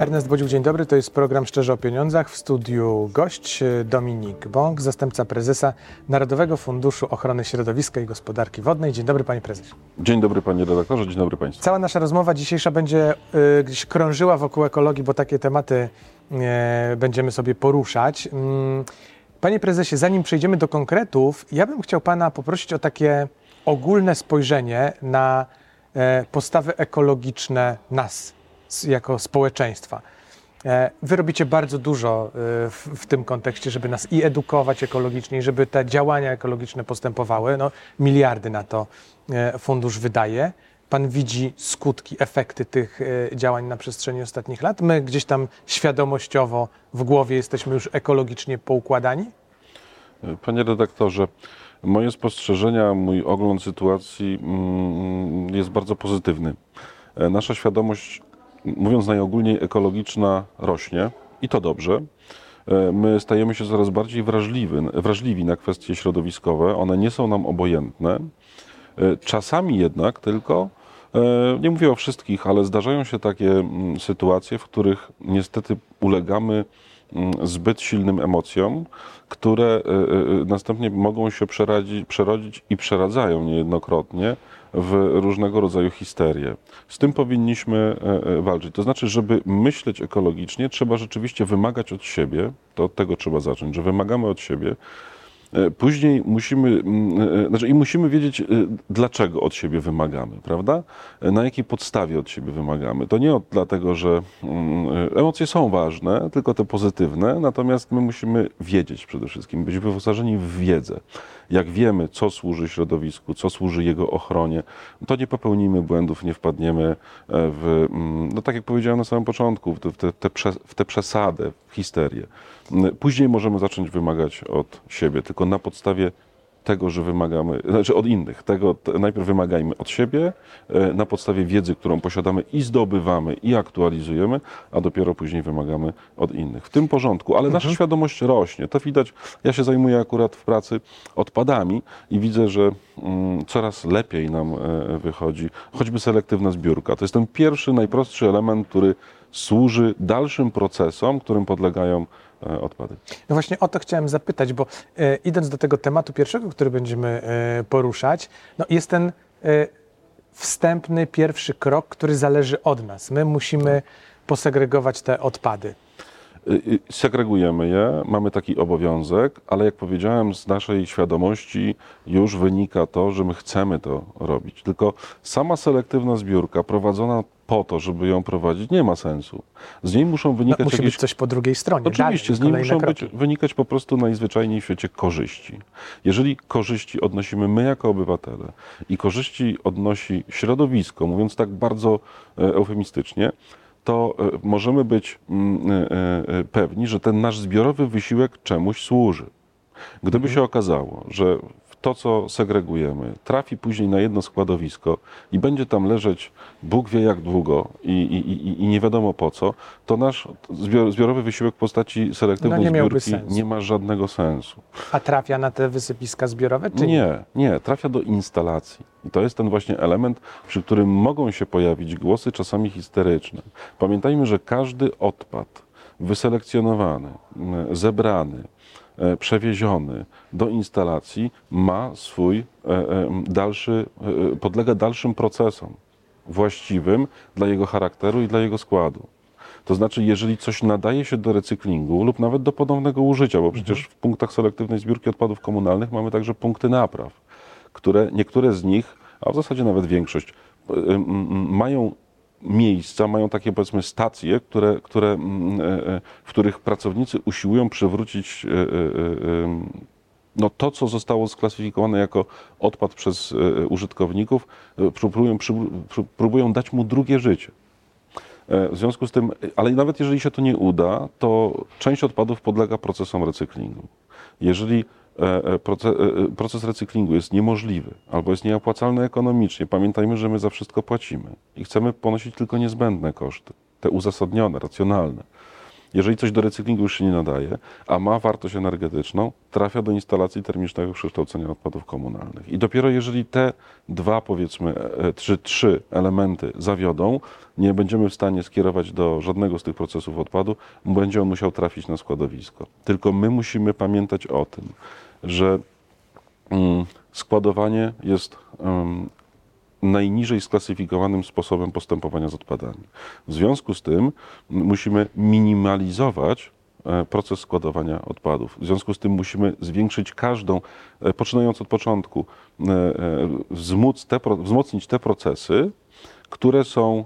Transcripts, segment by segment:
Ernest Bodziuk, dzień dobry. To jest program Szczerze o Pieniądzach. W studiu gość Dominik Bąk, zastępca prezesa Narodowego Funduszu Ochrony Środowiska i Gospodarki Wodnej. Dzień dobry, panie prezesie. Dzień dobry, panie redaktorze, dzień dobry państwu. Cała nasza rozmowa dzisiejsza będzie y, gdzieś krążyła wokół ekologii, bo takie tematy y, będziemy sobie poruszać. Mm, Panie prezesie, zanim przejdziemy do konkretów, ja bym chciał pana poprosić o takie ogólne spojrzenie na e, postawy ekologiczne nas jako społeczeństwa. E, Wy robicie bardzo dużo e, w, w tym kontekście, żeby nas i edukować ekologicznie, i żeby te działania ekologiczne postępowały. No, miliardy na to e, fundusz wydaje. Pan widzi skutki, efekty tych działań na przestrzeni ostatnich lat. My gdzieś tam świadomościowo w głowie jesteśmy już ekologicznie poukładani. Panie redaktorze, moje spostrzeżenia, mój ogląd sytuacji mm, jest bardzo pozytywny. Nasza świadomość, mówiąc najogólniej, ekologiczna rośnie i to dobrze. E, My stajemy się coraz bardziej wrażliwi, wrażliwi na kwestie środowiskowe. One nie są nam obojętne. E, Czasami jednak tylko, e, nie mówię o wszystkich, ale zdarzają się takie mm, sytuacje, w których niestety ulegamy mm, zbyt silnym emocjom, które następnie mogą się przerodzić i przeradzają niejednokrotnie w różnego rodzaju histerię. Z tym powinniśmy e, e, walczyć. To znaczy, żeby myśleć ekologicznie, trzeba rzeczywiście wymagać od siebie, to od tego trzeba zacząć, że wymagamy od siebie, E, Później musimy, mm, znaczy i musimy wiedzieć, dlaczego od siebie wymagamy, prawda? Na jakiej podstawie od siebie wymagamy. To nie od, dlatego, że mm, emocje są ważne, tylko te pozytywne, natomiast my musimy wiedzieć przede wszystkim, być wyposażeni w wiedzę. Jak wiemy, co służy środowisku, co służy jego ochronie, to nie popełnimy błędów, nie wpadniemy e, w, mm, no tak jak powiedziałem na samym początku, w te, te, te w tę przesadę, w histerię. Mm, Później możemy zacząć wymagać od siebie, tylko na podstawie tego, że wymagamy, znaczy od innych. Tego najpierw wymagajmy od siebie, e, na podstawie wiedzy, którą posiadamy i zdobywamy i aktualizujemy, a dopiero później wymagamy od innych. W tym porządku, ale nasza świadomość rośnie. To widać, ja się zajmuję akurat w pracy odpadami i widzę, że mm, coraz lepiej nam e, wychodzi, choćby selektywna zbiórka. To jest ten pierwszy, najprostszy element, który służy dalszym procesom, którym podlegają odpady. No właśnie o to chciałem zapytać, bo e, idąc do tego tematu pierwszego, który będziemy e, poruszać, no jest ten e, wstępny, pierwszy krok, który zależy od nas. My musimy posegregować te odpady. Y, y, Segregujemy je, mamy taki obowiązek, ale jak powiedziałem, z naszej świadomości już wynika to, że my chcemy to robić. Tylko sama selektywna zbiórka prowadzona po to, żeby ją prowadzić, nie ma sensu. Z niej muszą No, wynikać musi jakieś być coś po drugiej stronie. Oczywiście, z dalej, niej kolejne muszą być, wynikać po prostu najzwyczajniej w świecie korzyści. Jeżeli korzyści odnosimy my jako obywatele i korzyści odnosi środowisko, mówiąc tak bardzo e, eufemistycznie, to e, możemy być mm, e, pewni, że ten nasz zbiorowy wysiłek czemuś służy. Gdyby się okazało, że to, co segregujemy, trafi później na jedno składowisko i będzie tam leżeć Bóg wie jak długo i, i, i, i nie wiadomo po co, to nasz zbior, zbiorowy wysiłek w postaci selektywnej No nie zbiórki sensu. nie ma żadnego sensu. A trafia na te wysypiska zbiorowe, czy Nie, nie, trafia do instalacji. I to jest ten właśnie element, przy którym mogą się pojawić głosy czasami histeryczne. Pamiętajmy, że każdy odpad wyselekcjonowany, zebrany, przewieziony do instalacji ma swój e, e, dalszy, e, podlega dalszym procesom właściwym dla jego charakteru i dla jego składu. To znaczy, jeżeli coś nadaje się do recyklingu lub nawet do ponownego użycia, bo przecież w punktach selektywnej zbiórki odpadów komunalnych mamy także punkty napraw, które niektóre z nich, a w zasadzie nawet większość, mają miejsca, mają takie powiedzmy stacje, które, które, mm, e, e, w których pracownicy usiłują przywrócić e, no to, co zostało sklasyfikowane jako odpad przez użytkowników, próbują, próbują dać mu drugie życie. W związku z tym, ale nawet jeżeli się to nie uda, to część odpadów podlega procesom recyklingu. Jeżeli proces, proces recyklingu jest niemożliwy albo jest nieopłacalny ekonomicznie, pamiętajmy, że my za wszystko płacimy i chcemy ponosić tylko niezbędne koszty, te uzasadnione, racjonalne. Jeżeli coś do recyklingu już się nie nadaje, a ma wartość energetyczną, trafia do instalacji termicznego przekształcenia odpadów komunalnych. I dopiero jeżeli te dwa, powiedzmy, e, czy trzy elementy zawiodą, nie będziemy w stanie skierować do żadnego z tych procesów odpadu, będzie on musiał trafić na składowisko. Tylko my musimy pamiętać o tym, że mm, składowanie jest najniżej sklasyfikowanym sposobem postępowania z odpadami. W związku z tym musimy minimalizować e, proces składowania odpadów. W związku z tym musimy zwiększyć każdą, e, poczynając od początku, e, wzmóc te, wzmocnić te procesy, które są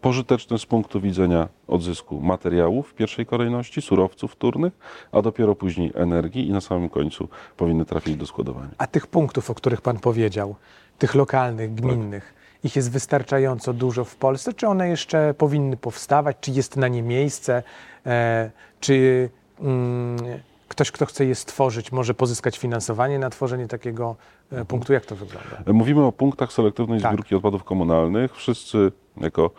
pożyteczne z punktu widzenia odzysku materiałów w pierwszej kolejności, surowców wtórnych, a dopiero później energii i na samym końcu powinny trafić do składowania. A tych punktów, o których Pan powiedział, tych lokalnych, gminnych, tak. ich jest wystarczająco dużo w Polsce? Czy one jeszcze powinny powstawać? Czy jest na nie miejsce? E, czy mm, ktoś, kto chce je stworzyć, może pozyskać finansowanie na tworzenie takiego e, mhm. punktu? Jak to wygląda? Mówimy o punktach selektywnej tak. zbiórki odpadów komunalnych. Wszyscy jako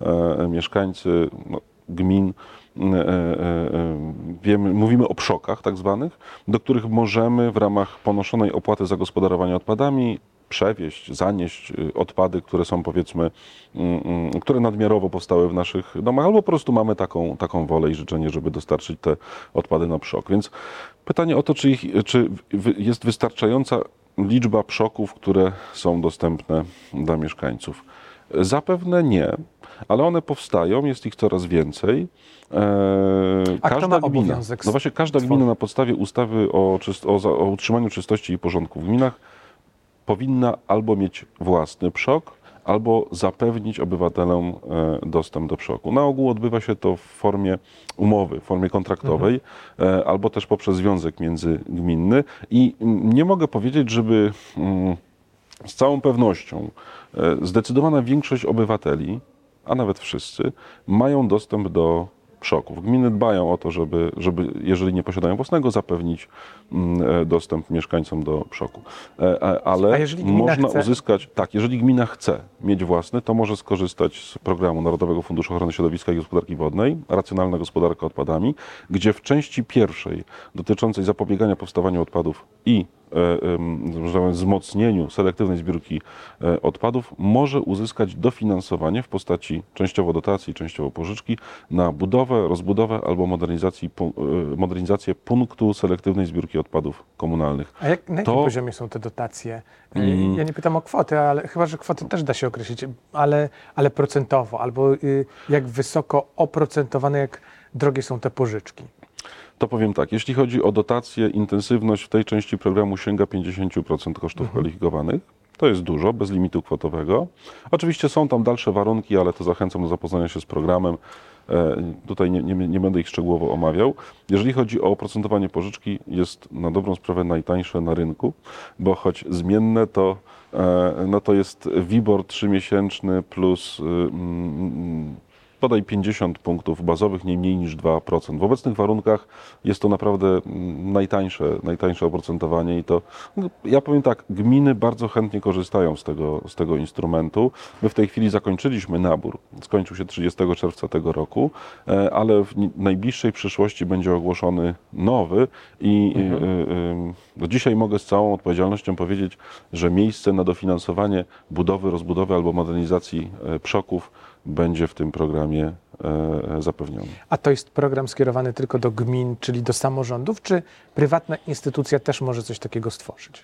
e, mieszkańcy no, gmin e, e, e, wiemy, mówimy o przokach tak zwanych, do których możemy w ramach ponoszonej opłaty za gospodarowanie odpadami przewieźć, zanieść y, odpady, które są powiedzmy, mm, mm, które nadmiarowo powstały w naszych domach, albo po prostu mamy taką, taką wolę i życzenie, żeby dostarczyć te odpady na przok. Więc pytanie o to, czy, ich, czy jest wystarczająca liczba przoków, które są dostępne dla mieszkańców. Zapewne nie, ale one powstają, jest ich coraz więcej. Eee, A każda gmina, no właśnie każda gmina na podstawie ustawy o, czyst, o, o utrzymaniu czystości i porządku w gminach powinna albo mieć własny przok, albo zapewnić obywatelom e, dostęp do przoku. Na ogół odbywa się to w formie umowy, w formie kontraktowej, mhm. E, albo też poprzez związek międzygminny. I nie mogę powiedzieć, żeby mm, z całą pewnością e, zdecydowana większość obywateli, a nawet wszyscy, mają dostęp do szoków. Gminy dbają o to, żeby, żeby jeżeli nie posiadają własnego, zapewnić mm, e, dostęp mieszkańcom do szoku. E, ale można chce... uzyskać, tak, jeżeli gmina chce mieć własny, to może skorzystać z programu Narodowego Funduszu Ochrony Środowiska i Gospodarki Wodnej, racjonalna gospodarka odpadami, gdzie w części pierwszej dotyczącej zapobiegania powstawaniu odpadów i wzmocnieniu selektywnej zbiórki e, odpadów może uzyskać dofinansowanie w postaci częściowo dotacji, częściowo pożyczki na budowę, rozbudowę albo e, modernizację punktu selektywnej zbiórki odpadów komunalnych. A jak, na jakim to... poziomie są te dotacje? Mm. Ja nie pytam o kwoty, ale chyba, że kwoty też da się określić, ale, ale procentowo, albo y, jak wysoko oprocentowane, jak drogie są te pożyczki. To powiem tak, jeśli chodzi o dotację, intensywność w tej części programu sięga 50% kosztów mhm. kwalifikowanych. To jest dużo, bez limitu kwotowego. Oczywiście są tam dalsze warunki, ale to zachęcam do zapoznania się z programem. E, tutaj nie, nie, nie, będę ich szczegółowo omawiał. Jeżeli chodzi o oprocentowanie pożyczki, jest na dobrą sprawę najtańsze na rynku, bo choć zmienne, to, e, no to jest WIBOR trzymiesięczny plus mm, podaj 50 punktów bazowych, nie mniej niż 2%. W obecnych warunkach jest to naprawdę mm, najtańsze, najtańsze oprocentowanie i to, no, ja powiem tak, gminy bardzo chętnie korzystają z tego, z tego instrumentu. My w tej chwili zakończyliśmy nabór, skończył się 30 czerwca tego roku, e, ale w najbliższej przyszłości będzie ogłoszony nowy i mhm. Y, y, y, dzisiaj mogę z całą odpowiedzialnością powiedzieć, że miejsce na dofinansowanie budowy, rozbudowy albo modernizacji e, przoków będzie w tym programie e, zapewniony. A to jest program skierowany tylko do gmin, czyli do samorządów, czy prywatna instytucja też może coś takiego stworzyć?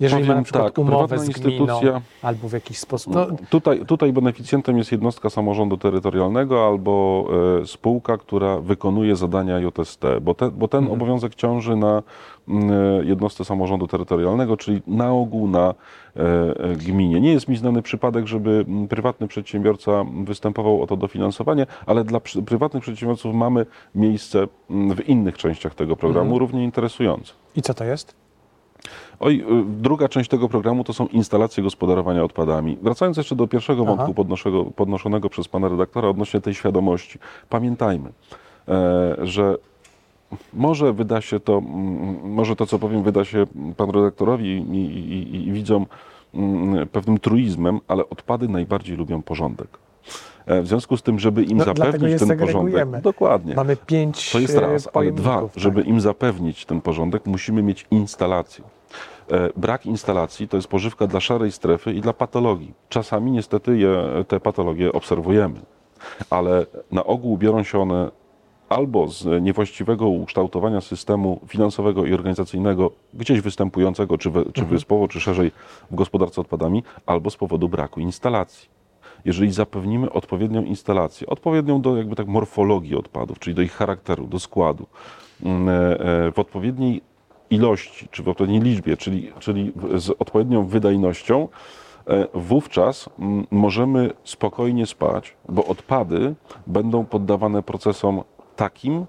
Jeżeli Powiem ma na przykład tak, umowę z gminą albo w jakiś sposób. No. Tutaj, tutaj beneficjentem jest jednostka samorządu terytorialnego albo e, spółka, która wykonuje zadania JST, bo, te, bo ten mhm. obowiązek ciąży na mm, e, jednostce samorządu terytorialnego, czyli na ogół na e, gminie. Nie jest mi znany przypadek, żeby m, prywatny przedsiębiorca występował o to dofinansowanie, ale dla prywatnych przedsiębiorców mamy miejsce m, w innych częściach tego programu, mhm. równie interesujące. I co to jest? Oj, y, druga część tego programu to są instalacje gospodarowania odpadami. Wracając jeszcze do pierwszego wątku podnoszonego przez pana redaktora odnośnie tej świadomości. Pamiętajmy, e, że może wyda się to, może to, co powiem, wyda się panu redaktorowi i, i, i, i widzom pewnym truizmem, ale odpady najbardziej lubią porządek. E, W związku z tym, żeby im No, zapewnić ten porządek, dokładnie. Mamy pięć To jest e, raz, ale dwa, pojemników, żeby tak. im zapewnić ten porządek, musimy mieć instalację. E, Brak instalacji to jest pożywka dla szarej strefy i dla patologii. Czasami niestety je, te patologie obserwujemy, ale na ogół biorą się one albo z niewłaściwego ukształtowania systemu finansowego i organizacyjnego, gdzieś występującego, czy, we, czy wyspowo, czy szerzej w gospodarce odpadami, albo z powodu braku instalacji jeżeli zapewnimy odpowiednią instalację, odpowiednią do jakby tak morfologii odpadów, czyli do ich charakteru, do składu, mm, e, e, w odpowiedniej ilości, czy w odpowiedniej liczbie, czyli, czyli z odpowiednią wydajnością, e, wówczas mm, możemy spokojnie spać, bo odpady będą poddawane procesom takim,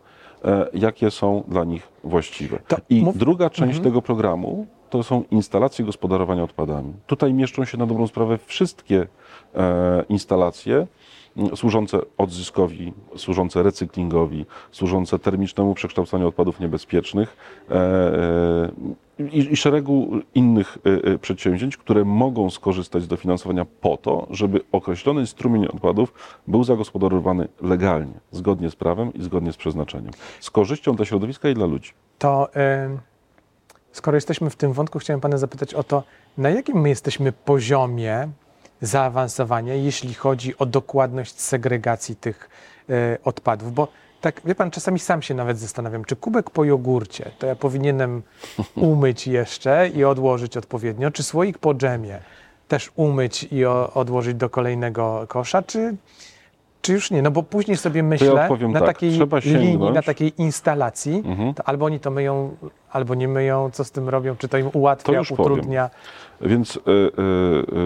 jakie są dla nich właściwe. To I mów- druga część tego programu to są instalacje gospodarowania odpadami. Tutaj mieszczą się na dobrą sprawę wszystkie e, instalacje służące odzyskowi, służące recyklingowi, służące termicznemu przekształcaniu odpadów niebezpiecznych e, e, i, szeregu innych przedsięwzięć, które mogą skorzystać z dofinansowania po to, żeby określony strumień odpadów był zagospodarowany legalnie, zgodnie z prawem i zgodnie z przeznaczeniem. Z korzyścią dla środowiska i dla ludzi. To e, skoro jesteśmy w tym wątku, chciałem pana zapytać o to, na jakim my jesteśmy poziomie zaawansowania, jeśli chodzi o dokładność segregacji tych e, odpadów, bo tak, wie pan, czasami sam się nawet zastanawiam, czy kubek po jogurcie to ja powinienem umyć jeszcze i odłożyć odpowiednio, czy słoik po dżemie też umyć i o, odłożyć do kolejnego kosza, czy, czy już nie? No bo później sobie myślę, odpowiem na tak, takiej linii, na takiej instalacji, Mhm. to albo oni to myją, albo nie myją, co z tym robią, czy to im ułatwia, To już powiem. utrudnia. Więc y, y,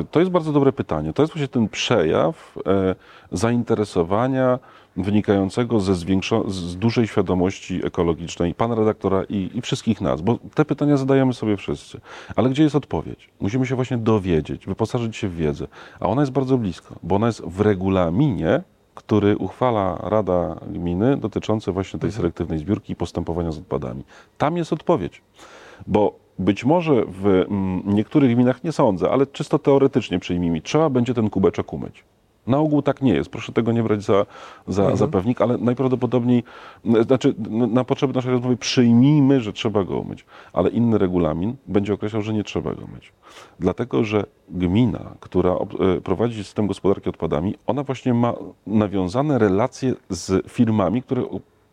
y, to jest bardzo dobre pytanie. To jest właśnie ten przejaw e, zainteresowania wynikającego ze zwiększo- z dużej świadomości ekologicznej pana redaktora i, i wszystkich nas, bo te pytania zadajemy sobie wszyscy. Ale gdzie jest odpowiedź? Musimy się właśnie dowiedzieć, wyposażyć się w wiedzę, a ona jest bardzo blisko, bo ona jest w regulaminie, który uchwala Rada Gminy dotyczący właśnie tej selektywnej zbiórki i postępowania z odpadami. Tam jest odpowiedź. Bo być może w mm, niektórych gminach nie sądzę, ale czysto teoretycznie przyjmijmy, trzeba będzie ten kubeczek umyć. Na ogół tak nie jest. Proszę tego nie brać za, za, za pewnik, ale najprawdopodobniej, znaczy na potrzeby naszej rozmowy przyjmijmy, że trzeba go umyć, ale inny regulamin będzie określał, że nie trzeba go myć. Dlatego, że gmina, która e, prowadzi system gospodarki odpadami, ona właśnie ma nawiązane relacje z firmami, które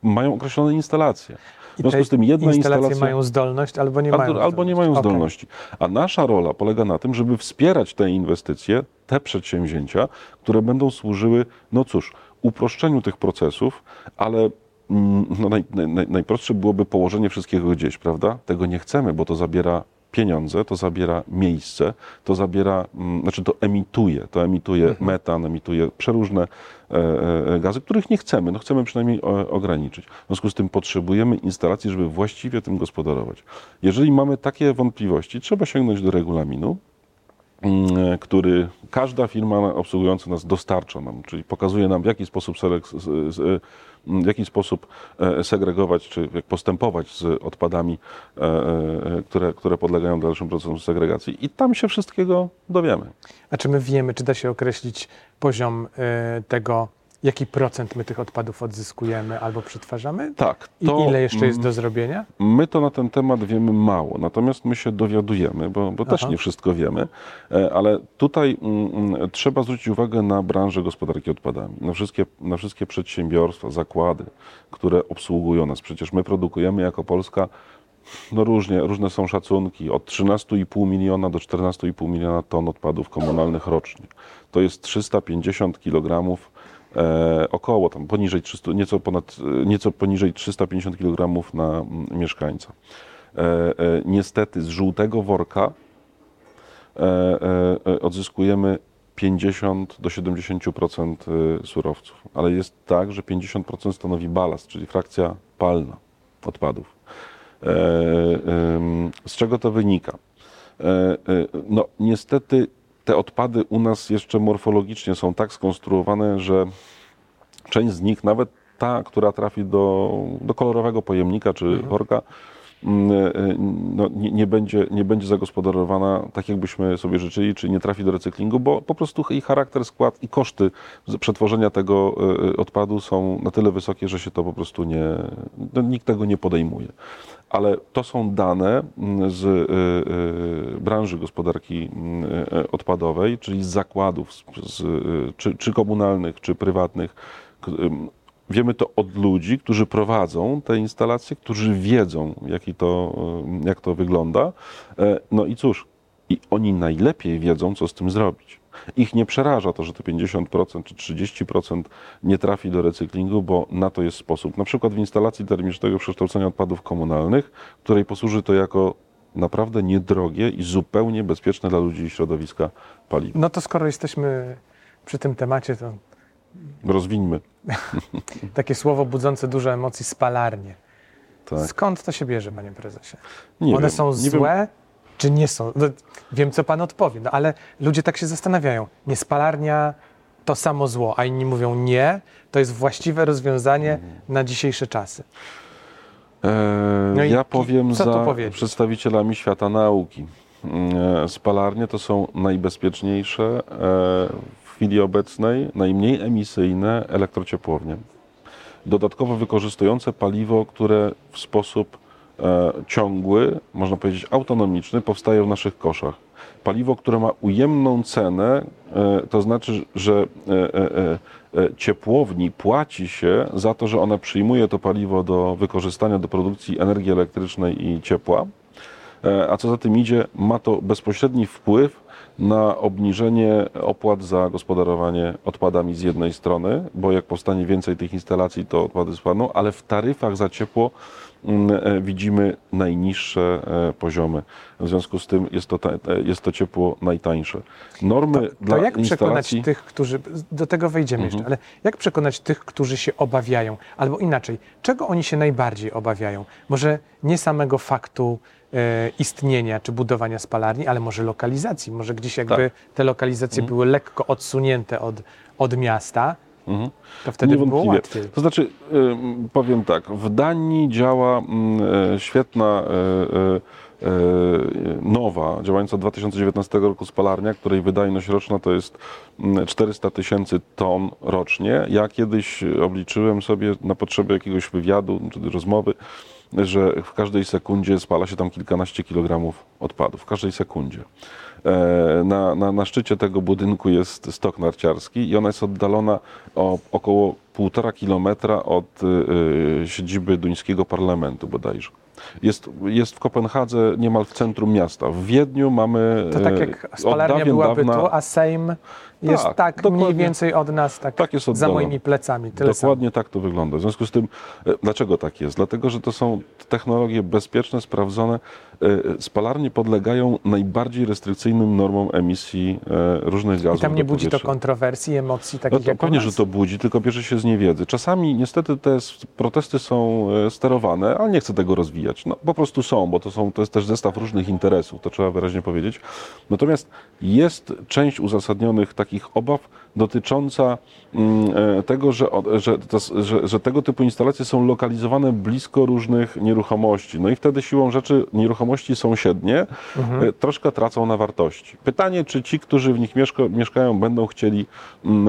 mają określone instalacje. W związku z tym jedna instalacje instalacja... mają zdolność, albo nie mają Albo, albo nie mają zdolności. A nasza rola polega na tym, żeby wspierać te inwestycje, te przedsięwzięcia, które będą służyły, no cóż, uproszczeniu tych procesów, ale mm, no naj, naj, najprostsze byłoby położenie wszystkiego gdzieś, prawda? Tego nie chcemy, bo to zabiera pieniądze, to zabiera miejsce, to zabiera, mm, znaczy to emituje, to emituje metan, emituje przeróżne e, e, gazy, których nie chcemy, no chcemy przynajmniej o, ograniczyć. W związku z tym potrzebujemy instalacji, żeby właściwie tym gospodarować. Jeżeli mamy takie wątpliwości, trzeba sięgnąć do regulaminu, który każda firma obsługująca nas dostarcza nam, czyli pokazuje nam, w jaki sposób, z- z- w jaki sposób e, segregować, czy jak postępować z odpadami, e, e, które, które podlegają dalszym procesom segregacji. I tam się wszystkiego dowiemy. A czy my wiemy, czy da się określić poziom tego, jaki procent my tych odpadów odzyskujemy albo przetwarzamy? Tak. I ile jeszcze jest do zrobienia? My to na ten temat wiemy mało, natomiast my się dowiadujemy, bo, bo też nie wszystko wiemy, e, ale tutaj mm, trzeba zwrócić uwagę na branżę gospodarki odpadami, na wszystkie, na wszystkie przedsiębiorstwa, zakłady, które obsługują nas. Przecież my produkujemy jako Polska, no różnie, różne są szacunki, od 13,5 miliona do 14,5 miliona ton odpadów komunalnych rocznie. To jest 350 kilogramów e, około tam poniżej 300, nieco ponad, e, nieco poniżej 350 kg na mm, mieszkańca. E, e, niestety z żółtego worka e, e, e, odzyskujemy 50 do 70% e, surowców, ale jest tak, że 50% stanowi balast, czyli frakcja palna odpadów. E, z czego to wynika? E, e, no, niestety te odpady u nas jeszcze morfologicznie są tak skonstruowane, że część z nich, nawet ta, która trafi do, do kolorowego pojemnika czy worka, mm, e, no, nie, nie, będzie, nie będzie zagospodarowana tak, jakbyśmy sobie życzyli, czy nie trafi do recyklingu, bo po prostu i charakter, skład i koszty przetworzenia tego e, odpadu są na tyle wysokie, że się to po prostu nie, no, nikt tego nie podejmuje. Ale to są dane mm, z y, y, branży gospodarki y, odpadowej, czyli z zakładów, z, z, czy, czy komunalnych, czy prywatnych Wiemy to od ludzi, którzy prowadzą te instalacje, którzy wiedzą, jaki to, e, jak to wygląda. E, no i cóż, i oni najlepiej wiedzą, co z tym zrobić. Ich nie przeraża to, że te 50% czy 30% nie trafi do recyklingu, bo na to jest sposób. Na przykład w instalacji termicznego przekształcenia odpadów komunalnych, której posłuży to jako naprawdę niedrogie i zupełnie bezpieczne dla ludzi i środowiska paliwo. No to skoro jesteśmy przy tym temacie, to Rozwińmy. Takie słowo budzące dużo emocji, spalarnie. Tak. Skąd to się bierze, panie prezesie? Nie One wiem, są złe. Czy nie są? No, wiem, co pan odpowie, no, ale ludzie tak się zastanawiają. Nie spalarnia to samo zło, a inni mówią nie, to jest właściwe rozwiązanie na dzisiejsze czasy. Eee, no ja powiem za przedstawicielami świata nauki. Eee, spalarnie to są najbezpieczniejsze eee, chwili obecnej najmniej emisyjne elektrociepłownie. Dodatkowo wykorzystujące paliwo, które w sposób e, ciągły, można powiedzieć autonomiczny, powstaje w naszych koszach. Paliwo, które ma ujemną cenę, e, to znaczy, że e, e, e, ciepłowni płaci się za to, że ona przyjmuje to paliwo do wykorzystania do produkcji energii elektrycznej i ciepła, e, a co za tym idzie, ma to bezpośredni wpływ na obniżenie opłat za gospodarowanie odpadami z jednej strony, bo jak powstanie więcej tych instalacji, to odpady spadną, ale w taryfach za ciepło e, widzimy najniższe e, poziomy. W związku z tym jest to, e, jest to ciepło najtańsze. Normy to, dla to jak instalacji... przekonać tych, którzy, do tego wejdziemy mhm. jeszcze, ale jak przekonać tych, którzy się obawiają? Albo inaczej, czego oni się najbardziej obawiają? Może nie samego faktu, E, istnienia czy budowania spalarni, ale może lokalizacji. Może gdzieś jakby tak. te lokalizacje mhm. były lekko odsunięte od, od miasta, mhm. to wtedy by było łatwiej. To znaczy, powiem tak, w Danii działa mm, e, świetna e, nowa, działająca od 2019 roku spalarnia, której wydajność roczna to jest 400 mm, tysięcy ton rocznie. Ja kiedyś obliczyłem sobie na potrzeby jakiegoś wywiadu czy rozmowy, że w każdej sekundzie spala się tam kilkanaście kilogramów odpadów. W każdej sekundzie. E, na, na, na szczycie tego budynku jest stok narciarski i ona jest oddalona o około półtora kilometra od y, siedziby duńskiego parlamentu bodajże. Jest, jest w Kopenhadze niemal w centrum miasta. W Wiedniu mamy. To tak jak spalarnia byłaby dawna... a Sejm jest tak, tak mniej więcej od nas, tak, tak jest za moimi plecami. Tyle dokładnie sam. tak to wygląda. W związku z tym, e, dlaczego tak jest? Dlatego, że to są technologie bezpieczne, sprawdzone. E, spalarnie podlegają najbardziej restrykcyjnym normom emisji e, różnych gazów. I tam nie budzi to kontrowersji, emocji takich no to jak Pewnie, że to budzi, tylko bierze się z niewiedzy. Czasami niestety te protesty są sterowane, ale nie chcę tego rozwijać. No, po prostu są, bo to, są, to jest też zestaw różnych interesów, to trzeba wyraźnie powiedzieć. Natomiast jest część uzasadnionych takich takich obaw dotycząca mm, e, tego, że, że, że, że, tego typu instalacje są lokalizowane blisko różnych nieruchomości. No i wtedy siłą rzeczy nieruchomości sąsiednie mhm. E, troszkę tracą na wartości. Pytanie, czy ci, którzy w nich mieszka, mieszkają, będą chcieli mm,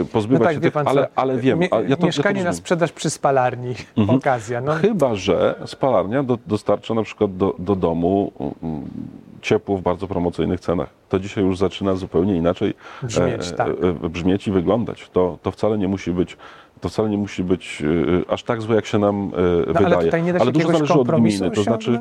e, pozbywać no tak, się tych, pan, ale, ale wiem. ja to, mieszkanie ja na sprzedaż przy spalarni, mhm. okazja. No. Chyba, że spalarnia do, dostarcza na przykład do, do domu mm, ciepło w bardzo promocyjnych cenach. To dzisiaj już zaczyna zupełnie inaczej brzmieć, tak. E, brzmieć i wyglądać. To, to wcale nie musi być to wcale nie musi być e, aż tak złe, jak się nam no, wydaje. Ale tutaj nie da się ale dużo zależy od gminy. To znaczy...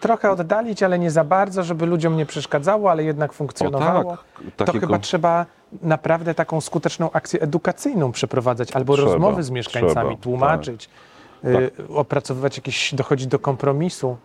Trochę oddalić, ale nie za bardzo, żeby ludziom nie przeszkadzało, ale jednak funkcjonowało. Tak, to chyba chyba naprawdę taką skuteczną akcję edukacyjną przeprowadzać, albo trzeba, rozmowy z mieszkańcami, trzeba, tłumaczyć, tak. Opracowywać jakieś, dochodzić do kompromisu.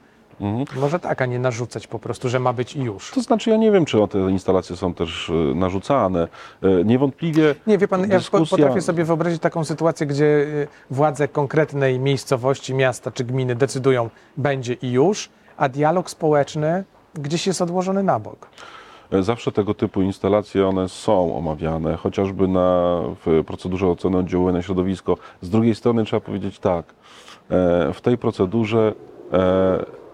Mhm. Może tak, a nie narzucać po prostu, że ma być i już. To znaczy, ja nie wiem, czy te instalacje są też e, narzucane. E, niewątpliwie. Nie, wie pan, dyskusja... ja potrafię sobie wyobrazić taką sytuację, gdzie e, władze konkretnej miejscowości, miasta czy gminy decydują, będzie i już, a dialog społeczny gdzieś jest odłożony na bok. Zawsze tego typu instalacje one są omawiane, chociażby na, w procedurze oceny oddziaływania na środowisko. Z drugiej strony trzeba powiedzieć tak, w tej procedurze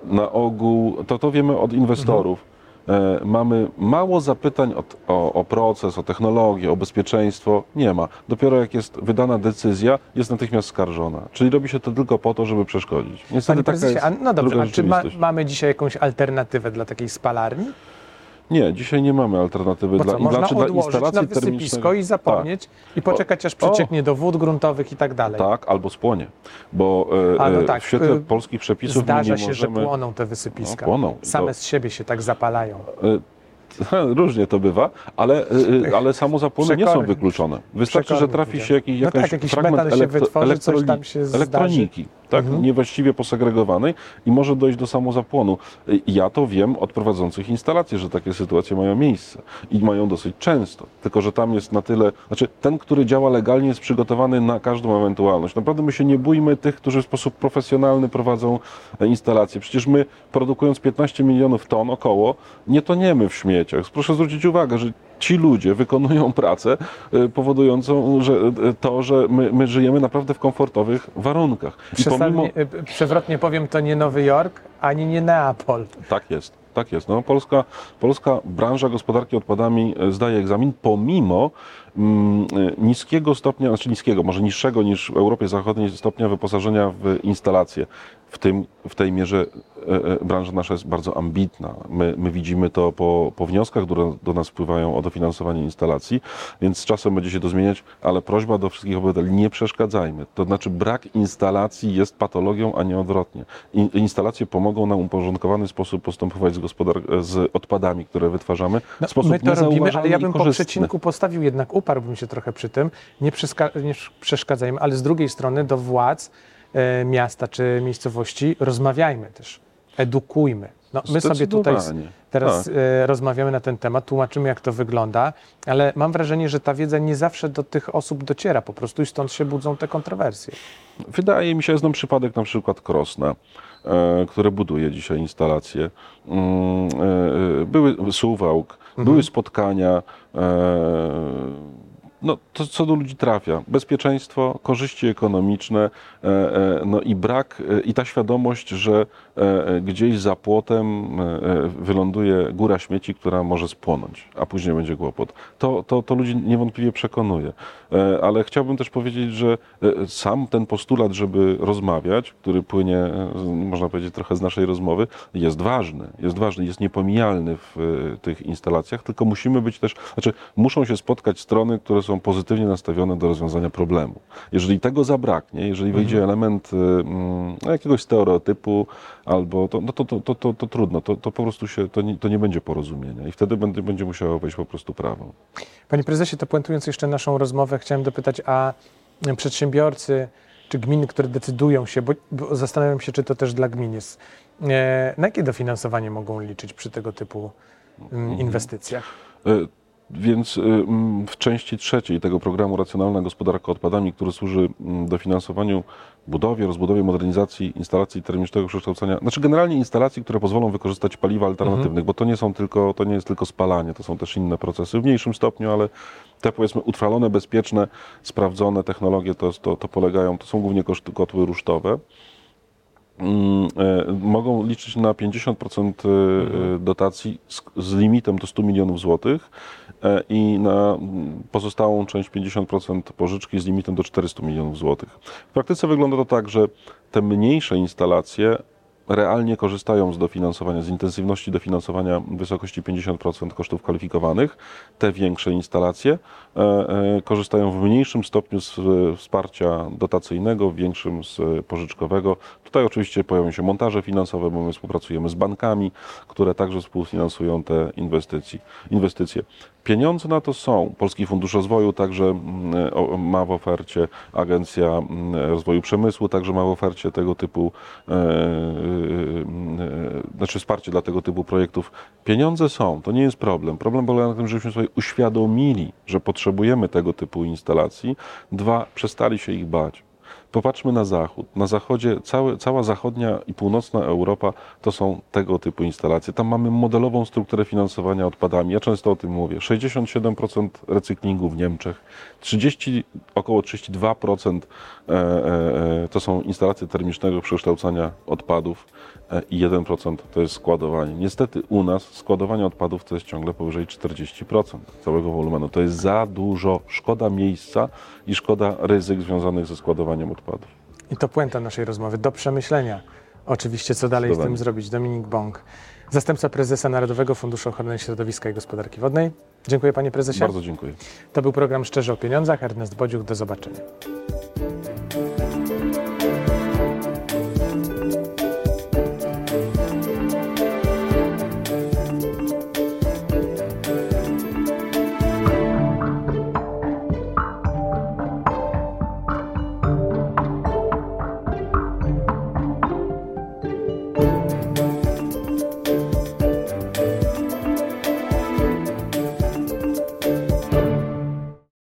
na ogół, to to wiemy od inwestorów. E, mamy mało zapytań o, o, o proces, o technologię, o bezpieczeństwo. Nie ma. Dopiero jak jest wydana decyzja, jest natychmiast skarżona. Czyli robi się to tylko po to, żeby przeszkodzić. Niestety Panie taka jest a, no dobrze, a czy ma, mamy dzisiaj jakąś alternatywę dla takiej spalarni? Nie, dzisiaj nie mamy alternatywy Bo dla, co, można znaczy dla odłożyć instalacji na wysypisko i zapomnieć i poczekać aż przycieknie do wód gruntowych i tak dalej. Tak, albo spłonie. Bo e, A, no e, tak, w świetle y, polskich przepisów my Zdarza nie się, możemy... że płoną te wysypiska. No, płoną. Same To- z siebie się tak zapalają. E, Różnie to bywa, ale, y, ale samozapłony nie są wykluczone. Wystarczy, że trafi się jakiś, No jakaś tak, jakiś fragment metal się wytworzy, coś elektroli- tam się elektroniki, tak, Mhm. niewłaściwie posegregowanej i może dojść do samozapłonu. Y, Ja to wiem od prowadzących instalacje, że takie sytuacje mają miejsce i mają dosyć często. Tylko, że tam jest na tyle, znaczy ten, który działa legalnie jest przygotowany na każdą ewentualność. Naprawdę my się nie bójmy tych, którzy w sposób profesjonalny prowadzą e, instalacje. Przecież my produkując 15 milionów ton około, nie toniemy w śmieciach. Proszę zwrócić uwagę, że ci ludzie wykonują pracę e, powodującą że, e, to, że my, my żyjemy naprawdę w komfortowych warunkach. Przesadnie, y, przewrotnie powiem, to nie Nowy Jork, ani nie Neapol. Tak jest, tak jest. No, polska, polska branża gospodarki odpadami e, zdaje egzamin pomimo e, niskiego stopnia, znaczy niskiego, może niższego niż w Europie Zachodniej stopnia wyposażenia w instalacje. W, tym, w tej mierze e, e, branża nasza jest bardzo ambitna. My, my widzimy to po, po wnioskach, które do nas wpływają o dofinansowanie instalacji, więc z czasem będzie się to zmieniać, ale prośba do wszystkich obywateli, nie przeszkadzajmy. To znaczy brak instalacji jest patologią, a nie odwrotnie. In, instalacje pomogą nam uporządkowany sposób postępować z, gospodar- z odpadami, które wytwarzamy No, w sposób my to robimy, ale ja bym po przecinku postawił jednak, uparłbym się trochę przy tym, nie, nie przeszkadzajmy, ale z drugiej strony do władz e, miasta czy miejscowości rozmawiajmy też, edukujmy. No, my sobie tutaj teraz Tak. e, rozmawiamy na ten temat, tłumaczymy jak to wygląda, ale mam wrażenie, że ta wiedza nie zawsze do tych osób dociera po prostu i stąd się budzą te kontrowersje. Wydaje mi się, znam przypadek na przykład Krosna, które buduje dzisiaj instalacje. Mm, e, e, były Suwałk, Mhm. były spotkania. No, to co do ludzi trafia. Bezpieczeństwo, korzyści ekonomiczne, e, e, no i brak, e, i ta świadomość, że gdzieś za płotem wyląduje góra śmieci, która może spłonąć, a później będzie kłopot. To, to, to ludzi niewątpliwie przekonuje. Ale chciałbym też powiedzieć, że sam ten postulat, żeby rozmawiać, który płynie, można powiedzieć, trochę z naszej rozmowy, jest ważny. Jest ważny, jest niepomijalny w tych instalacjach, tylko musimy być też, znaczy muszą się spotkać strony, które są pozytywnie nastawione do rozwiązania problemu. Jeżeli tego zabraknie, jeżeli wejdzie element e, mm, jakiegoś stereotypu, albo to, no to, to, to, to, to trudno, to, to po prostu się, to nie, to nie będzie porozumienia i wtedy będzie, będzie musiało wejść po prostu prawo. Panie prezesie, to puentując jeszcze naszą rozmowę, chciałem dopytać, a przedsiębiorcy czy gminy, które decydują się, bo, bo zastanawiam się, czy to też dla gmin jest, e, na jakie dofinansowanie mogą liczyć przy tego typu mm, inwestycjach? E, Więc y, mm, w części trzeciej tego programu Racjonalna Gospodarka Odpadami, który służy mm, dofinansowaniu budowie, rozbudowie, modernizacji instalacji termicznego przekształcenia, znaczy generalnie instalacji, które pozwolą wykorzystać paliwa alternatywnych, bo to nie są tylko, to nie jest tylko spalanie, to są też inne procesy w mniejszym stopniu, ale te powiedzmy utrwalone, bezpieczne, sprawdzone technologie to, to, to polegają, to są głównie kotły rusztowe. Mm, e, mogą liczyć na 50% e, dotacji z, z limitem do 100 milionów złotych e, i na pozostałą część 50% pożyczki z limitem do 400 milionów złotych. W praktyce wygląda to tak, że te mniejsze instalacje realnie korzystają z dofinansowania, z intensywności dofinansowania w wysokości 50% kosztów kwalifikowanych. Te większe instalacje e, e, korzystają w mniejszym stopniu z e, wsparcia dotacyjnego, w większym z pożyczkowego. Tutaj oczywiście pojawią się montaże finansowe, bo my współpracujemy z bankami, które także współfinansują te inwestycje. Pieniądze na to są. Polski Fundusz Rozwoju także mm, ma w ofercie, Agencja mm, Rozwoju Przemysłu także ma w ofercie tego typu, znaczy wsparcie dla tego typu projektów. Pieniądze są, to nie jest problem. Problem polega na tym, żebyśmy sobie uświadomili, że potrzebujemy tego typu instalacji. Dwa, przestali się ich bać. Popatrzmy na zachód. Na zachodzie całe, cała zachodnia i północna Europa to są tego typu instalacje. Tam mamy modelową strukturę finansowania odpadami. Ja często o tym mówię. 67% recyklingu w Niemczech, 30, około 32% e, e, to są instalacje termicznego przekształcania odpadów e, i 1% to jest składowanie. Niestety u nas składowanie odpadów to jest ciągle powyżej 40% całego wolumenu. To jest za dużo. Szkoda miejsca i szkoda ryzyk związanych ze składowaniem odpadów. I to puenta naszej rozmowy. Do przemyślenia. Oczywiście, co dalej z tym zrobić. Dominik Bąk, zastępca prezesa Narodowego Funduszu Ochrony Środowiska i Gospodarki Wodnej. Dziękuję panie prezesie. Bardzo dziękuję. To był program Szczerze o Pieniądzach. Ernest Bodziuk, do zobaczenia.